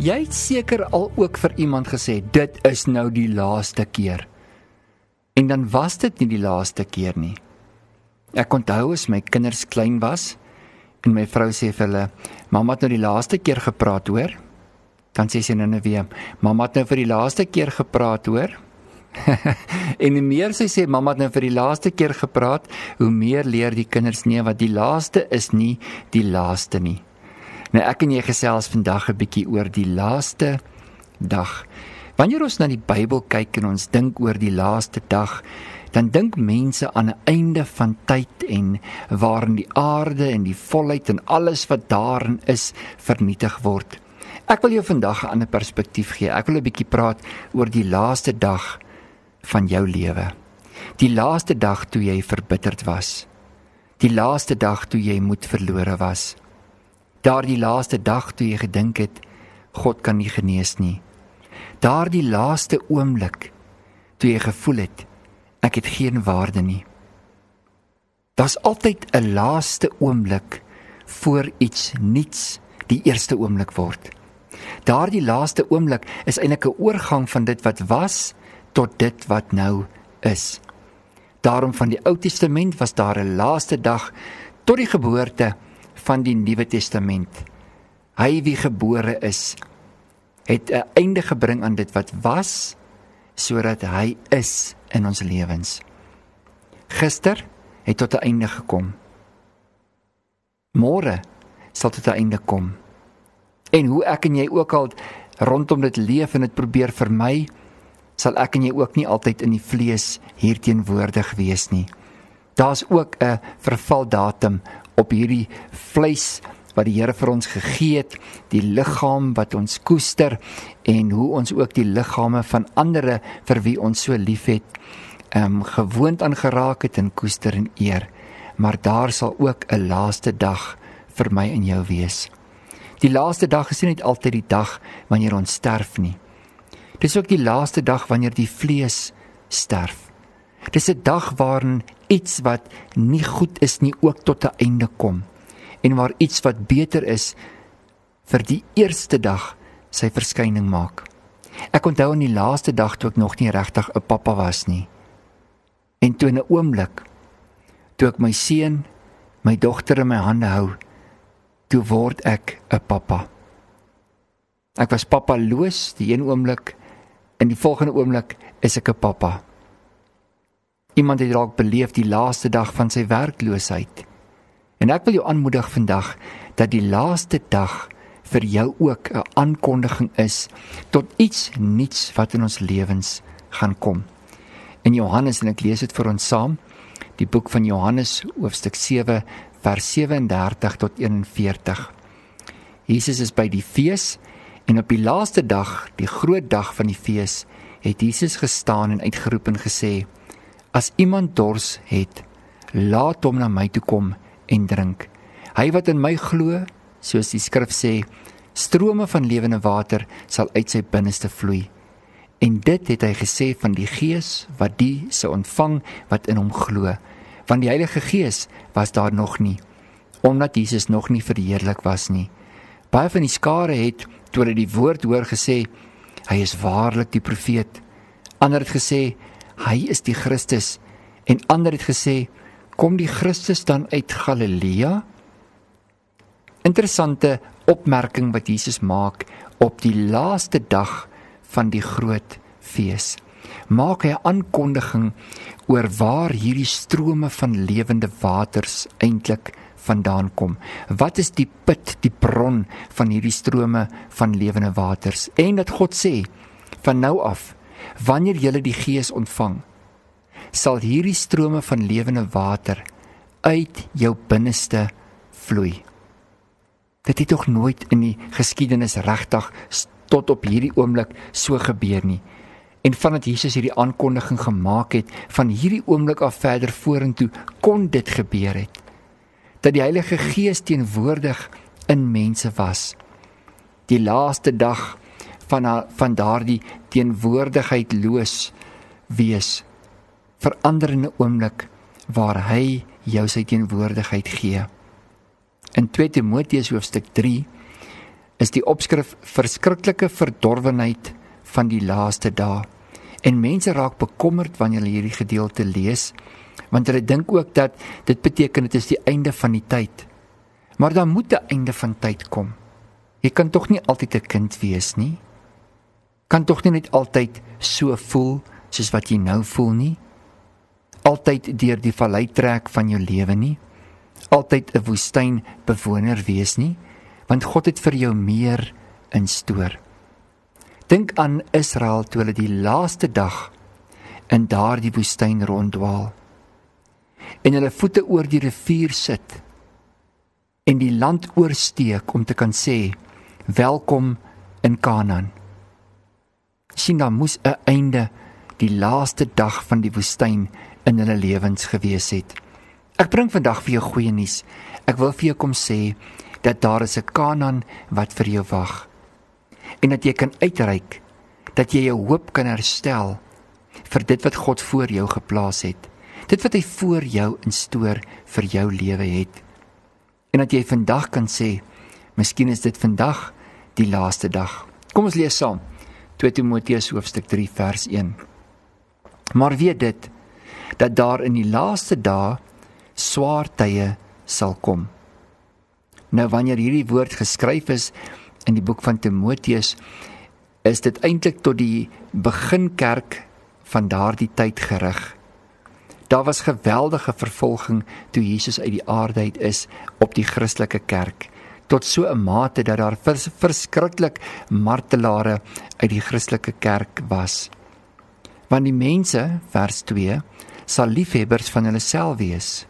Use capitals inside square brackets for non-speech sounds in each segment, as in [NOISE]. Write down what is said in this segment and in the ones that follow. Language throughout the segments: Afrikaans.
Jy het seker al ook vir iemand gesê dit is nou die laaste keer. En dan was dit nie die laaste keer nie. Ek onthou as my kinders klein was en my vrou sê vir hulle, "Mamma het nou die laaste keer gepraat, hoor?" Dan sê sy nou net weer, "Mamma het nou vir die laaste keer gepraat, hoor?" [LAUGHS] en hoe meer sy sê mamma het nou vir die laaste keer gepraat, hoe meer leer die kinders nee wat die laaste is nie die laaste nie. Nou ek en jy gesels vandag 'n bietjie oor die laaste dag. Wanneer ons na die Bybel kyk en ons dink oor die laaste dag, dan dink mense aan 'n einde van tyd en waarin die aarde en die volheid en alles wat daarin is vernietig word. Ek wil jou vandag 'n ander perspektief gee. Ek wil 'n bietjie praat oor die laaste dag van jou lewe. Die laaste dag toe jy verbitterd was. Die laaste dag toe jy moed verlore was daardie laaste dag toe jy gedink het God kan nie genees nie. Daardie laaste oomblik toe jy gevoel het ek het geen waarde nie. Daar's altyd 'n laaste oomblik voor iets nuuts die eerste oomblik word. Daardie laaste oomblik is eintlik 'n oorgang van dit wat was tot dit wat nou is. Daarom van die Ou Testament was daar 'n laaste dag tot die geboorte van die Nuwe Testament. Hy wie gebore is, het 'n einde gebring aan dit wat was sodat hy is in ons lewens. Gister het tot 'n einde gekom. Môre sal tot 'n einde kom. En hoe ek en jy ook al rondom dit leef en dit probeer vermy, sal ek en jy ook nie altyd in die vlees hier teenwoordig wees nie. Daar's ook 'n vervaldatum op hierdie vleis wat die Here vir ons gegee het, die liggaam wat ons koester en hoe ons ook die liggame van ander vir wie ons so liefhet, ehm um, gewoond aan geraak het en koester en eer. Maar daar sal ook 'n laaste dag vir my en jou wees. Die laaste dag is nie net altyd die dag wanneer ons sterf nie. Dis ook die laaste dag wanneer die vlees sterf. Dis 'n dag waarin iets wat nie goed is nie ook tot 'n einde kom en waar iets wat beter is vir die eerste dag sy verskyning maak. Ek onthou in die laaste dag toe ek nog nie regtig 'n pappa was nie. En toe 'n oomblik toe ek my seun, my dogter in my hande hou, toe word ek 'n pappa. Ek was pappaloos die een oomblik en die volgende oomblik is ek 'n pappa. Iemand het dalk beleef die laaste dag van sy werkloosheid. En ek wil jou aanmoedig vandag dat die laaste dag vir jou ook 'n aankondiging is tot iets nuuts wat in ons lewens gaan kom. In Johannes en ek lees dit vir ons saam, die boek van Johannes hoofstuk 7 vers 37 tot 41. Jesus is by die fees en op die laaste dag, die groot dag van die fees, het Jesus gestaan en uitgeroep en gesê: As iemand dors het, laat hom na my toe kom en drink. Hy wat in my glo, soos die skrif sê, strome van lewende water sal uit sy binneste vloei. En dit het hy gesê van die Gees wat die se ontvang wat in hom glo. Want die Heilige Gees was daar nog nie, omdat Jesus nog nie verheerlik was nie. Baie van die skare het toe hulle die woord hoor gesê, hy is waarlik die profeet. Ander het gesê hy is die Christus en ander het gesê kom die Christus dan uit Galilea interessante opmerking wat Jesus maak op die laaste dag van die groot fees maak hy 'n aankondiging oor waar hierdie strome van lewende waters eintlik vandaan kom. Wat is die put, die bron van hierdie strome van lewende waters? En dat God sê van nou af Wanneer jy die Gees ontvang, sal hierdie strome van lewende water uit jou binneste vloei. Dit het tog nooit in die geskiedenis regtig tot op hierdie oomblik so gebeur nie. En vandat Jesus hierdie aankondiging gemaak het, van hierdie oomblik af verder vorentoe kon dit gebeur het. Dat die Heilige Gees teenwoordig in mense was. Die laaste dag van van daardie teenwoordigheid loos wees veranderende oomblik waar hy jou sy teenwoordigheid gee. In 2 Timoteus hoofstuk 3 is die opskrif verskriklike verdorwenheid van die laaste dae. En mense raak bekommerd wanneer hulle hierdie gedeelte lees, want hulle dink ook dat dit beteken dit is die einde van die tyd. Maar dan moet 'n einde van tyd kom. Jy kan tog nie altyd 'n kind wees nie. Kan tog nie net altyd so voel soos wat jy nou voel nie. Altyd deur die vallei trek van jou lewe nie. Altyd 'n woestyn bewoner wees nie, want God het vir jou meer instoor. Dink aan Israel toe hulle die laaste dag in daardie woestyn ronddwaal. En hulle voete oor die rivier sit en die land oorsteek om te kan sê welkom in Kanaan. Sien dan moes 'n einde die laaste dag van die woestyn in hulle lewens gewees het. Ek bring vandag vir jou goeie nuus. Ek wil vir jou kom sê dat daar is 'n Kanaan wat vir jou wag en dat jy kan uitreik dat jy jou hoop kan herstel vir dit wat God voor jou geplaas het. Dit wat hy voor jou instoor vir jou lewe het. En dat jy vandag kan sê, miskien is dit vandag die laaste dag. Kom ons lees saam 2 Timoteus hoofstuk 3 vers 1. Maar weet dit dat daar in die laaste dae swaar tye sal kom. Nou wanneer hierdie woord geskryf is, in die boek van Timoteus is dit eintlik tot die beginkerk van daardie tyd gerig. Daar was geweldige vervolging toe Jesus uit die aarde uit is op die Christelike kerk tot so 'n mate dat daar vers, verskriklik martelare uit die Christelike kerk was. Want die mense vers 2 sal liefhebbers van hulle self wees.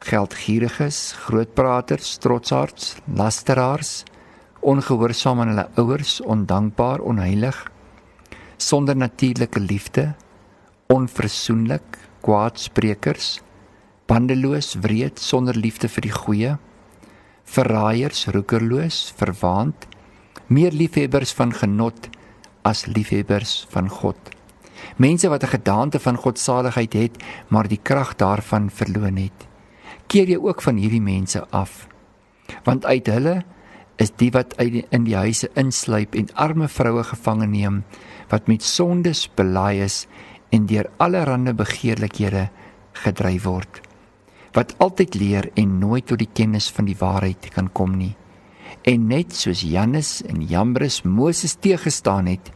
Geldgieriges, grootpraters, trotsaards, lasteraars, ongehoorsaam aan hulle ouers, ondankbaar, onheilig, sonder natuurlike liefde, onversoenlik, kwaadsprekers, bandeloos, wreed, sonder liefde vir die goeie, verraaiers, roekerloos, verwaand, meer liefhebbers van genot as liefhebbers van God. Mense wat 'n gedaante van godsaligheid het, maar die krag daarvan verloon het. Keer jy ook van hierdie mense af? Want uit hulle is die wat in die huise insluip en arme vroue gevange neem wat met sondes belaai is en deur allerlei begeerlikhede gedryf word wat altyd leer en nooit tot die kennis van die waarheid kan kom nie. En net soos Jannes en Jambres Moses teëgestaan het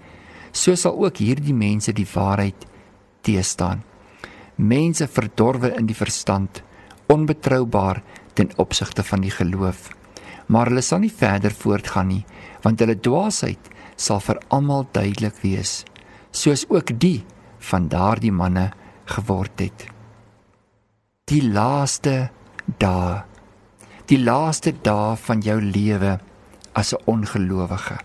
so sal ook hierdie mense die waarheid teëstaan. Mense verdorwe in die verstand onbetroubaar ten opsigte van die geloof. Maar hulle sal nie verder voortgaan nie want hulle dwaasheid sal vir almal duidelik wees soos ook die van daardie manne geword het die laaste dae die laaste dae van jou lewe as 'n ongelowige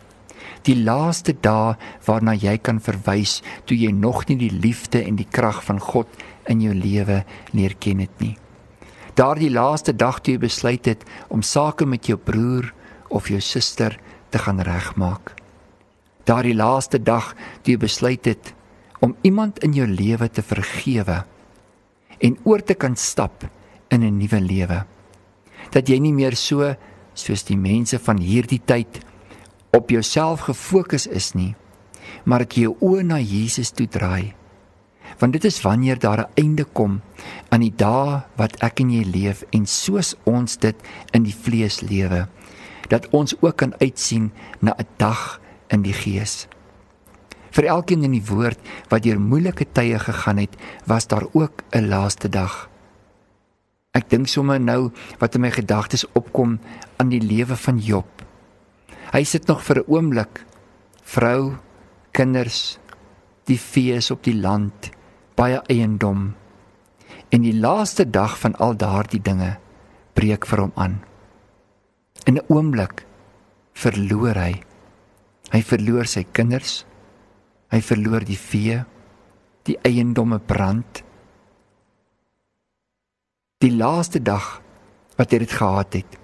die laaste dae waarna jy kan verwys toe jy nog nie die liefde en die krag van God in jou lewe leer ken het nie daardie laaste dag toe jy besluit het om sake met jou broer of jou suster te gaan regmaak. Daardie laaste dag toe jy besluit het om iemand in jou lewe te vergewe en oor te kan stap in 'n nuwe lewe. Dat jy nie meer so soos die mense van hierdie tyd op jouself gefokus is nie, maar dat jy jou oë na Jesus toe draai want dit is wanneer daar 'n einde kom aan die dae wat ek en jy leef en soos ons dit in die vlees lewe dat ons ook kan uitsien na 'n dag in die gees vir elkeen in die woord wat deur moeilike tye gegaan het was daar ook 'n laaste dag ek dink sommer nou wat in my gedagtes opkom aan die lewe van Job hy sit nog vir 'n oomblik vrou kinders die vee op die land baie eiendom. En die laaste dag van al daardie dinge breek vir hom aan. In 'n oomblik verloor hy. Hy verloor sy kinders. Hy verloor die vee, die eiendomme brand. Die laaste dag wat hy dit gehad het.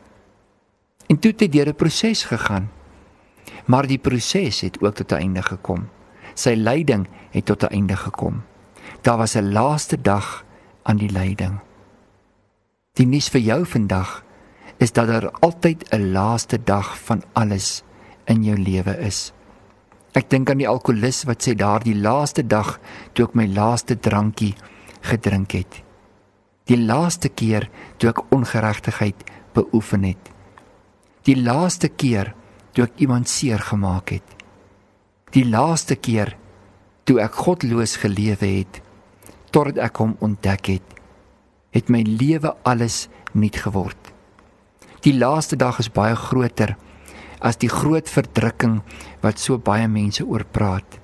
En toe het hy deur 'n proses gegaan. Maar die proses het ook tot 'n einde gekom. Sy lyding het tot 'n einde gekom daar was 'n laaste dag aan die lyding. Die nuus vir jou vandag is dat daar altyd 'n laaste dag van alles in jou lewe is. Ek dink aan die alkolikus wat sê daardie laaste dag toe ek my laaste drankie gedrink het. Die laaste keer toe ek ongeregtigheid beoefen het. Die laaste keer toe ek iemand seer gemaak het. Die laaste keer toe ek godloos gelewe het totdat ek hom ontdek het, het my lewe alles nuut geword. Die laaste dag is baie groter as die groot verdrukking wat so baie mense oor praat.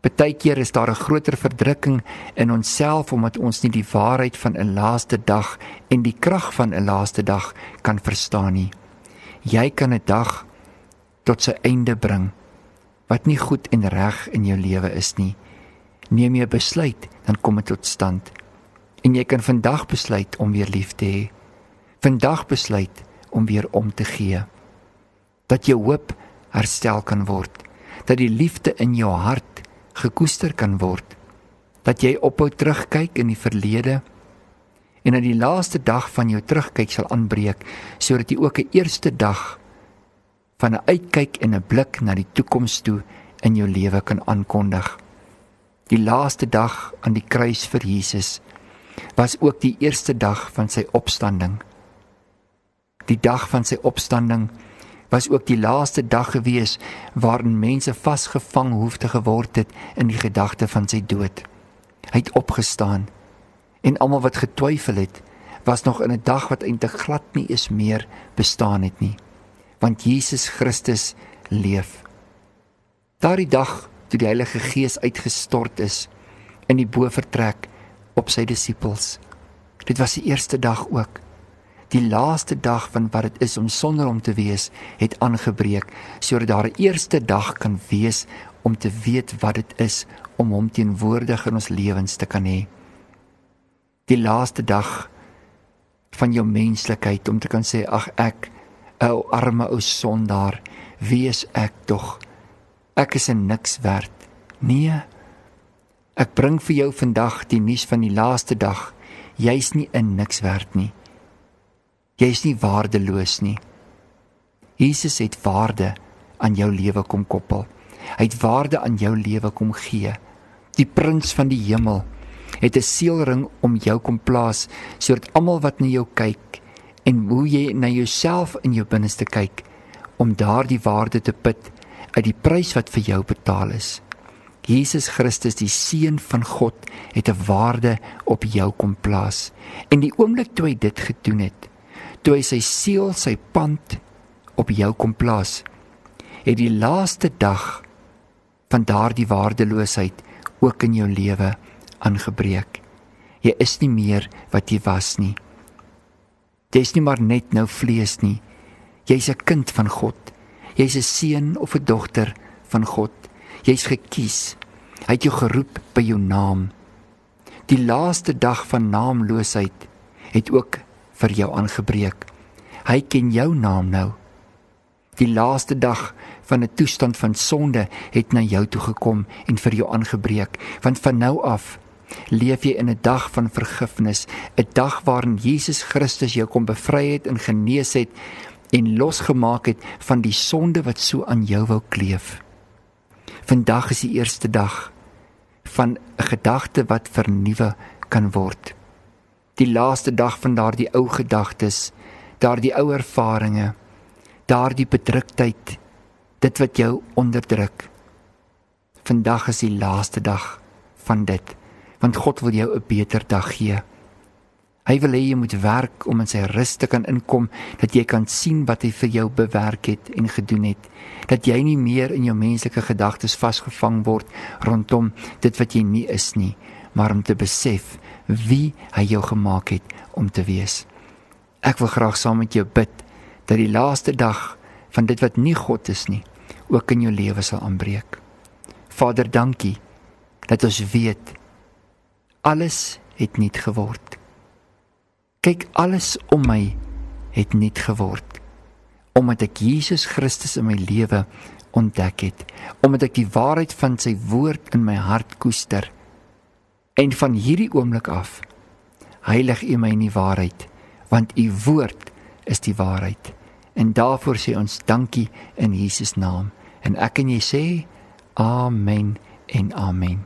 Partykeer is daar 'n groter verdrukking in onsself omdat ons nie die waarheid van 'n laaste dag en die krag van 'n laaste dag kan verstaan nie. Jy kan 'n dag tot sy einde bring wat nie goed en reg in jou lewe is nie. Neem jy 'n besluit, dan kom dit tot stand. En jy kan vandag besluit om weer lief te hê. Vandag besluit om weer om te gee. Dat jou hoop herstel kan word. Dat die liefde in jou hart gekoester kan word. Dat jy ophou terugkyk in die verlede en aan die laaste dag van jou terugkyk sal aanbreek sodat jy ook 'n eerste dag van 'n uitkyk en 'n blik na die toekoms toe in jou lewe kan aankondig. Die laaste dag aan die kruis vir Jesus was ook die eerste dag van sy opstanding. Die dag van sy opstanding was ook die laaste dag gewees waarin mense vasgevang hoef te geword het in die gedagte van sy dood. Hy het opgestaan en almal wat getwyfel het, was nog in 'n dag wat eintlik glad nie is meer bestaan het nie. Want Jesus Christus leef. Daardie dag toe die Heilige Gees uitgestort is in die bovertrek op sy disippels. Dit was die eerste dag ook. Die laaste dag van wat dit is om sonder hom te wees, het aangebreek sodat daar 'n eerste dag kan wees om te weet wat dit is om hom teenwoordig in ons lewens te kan hê. Die laaste dag van jou menslikheid om te kan sê ag ek ou arme ou sondaar, wie is ek tog? Ek is niks werd. Nee. Ek bring vir jou vandag die nuus van die laaste dag. Jy's nie 'n niks werd nie. Jy's nie waardeloos nie. Jesus het waarde aan jou lewe kom koppel. Hy het waarde aan jou lewe kom gee. Die prins van die hemel het 'n seelring om jou kom plaas sodat almal wat na jou kyk en hoe jy na jouself in jou binneste kyk om daardie waarde te put uit die prys wat vir jou betaal is. Jesus Christus die seun van God het 'n waarde op jou kom plaas. En die oomblik toe hy dit gedoen het, toe hy sy siel, sy pand op jou kom plaas, het die laaste dag van daardie waardeloosheid ook in jou lewe aangebreek. Jy is nie meer wat jy was nie. Jy is nie maar net nou vlees nie. Jy's 'n kind van God. Jy's 'n seun of 'n dogter van God. Jy's gekies. Hy het jou geroep by jou naam. Die laaste dag van naamloosheid het ook vir jou aangebreek. Hy ken jou naam nou. Die laaste dag van 'n toestand van sonde het na jou toe gekom en vir jou aangebreek, want van nou af leef jy in 'n dag van vergifnis, 'n dag waarin Jesus Christus jou kom bevry het en genees het en losgemaak het van die sonde wat so aan jou wou kleef. Vandag is die eerste dag van 'n gedagte wat vernuwe kan word die laaste dag van daardie ou gedagtes, daardie ou ervarings, daardie bedruktheid, dit wat jou onderdruk. Vandag is die laaste dag van dit, want God wil jou 'n beter dag gee. Hy wil hê jy moet werk om in sy rus te kan inkom, dat jy kan sien wat hy vir jou bewerk het en gedoen het, dat jy nie meer in jou menslike gedagtes vasgevang word rondom dit wat jy nie is nie, maar om te besef wie hy jou gemaak het om te wees. Ek wil graag saam met jou bid dat die laaste dag van dit wat nie God is nie, ook in jou lewe sal aanbreek. Vader, dankie dat ons weet alles het nuut geword. Kyk, alles om my het nuut geword omdat ek Jesus Christus in my lewe ontdek het, omdat ek die waarheid van sy woord in my hart koester En van hierdie oomblik af heilig U my in die waarheid, want U woord is die waarheid. En daarvoor sê ons dankie in Jesus naam. En ek en jy sê amen en amen.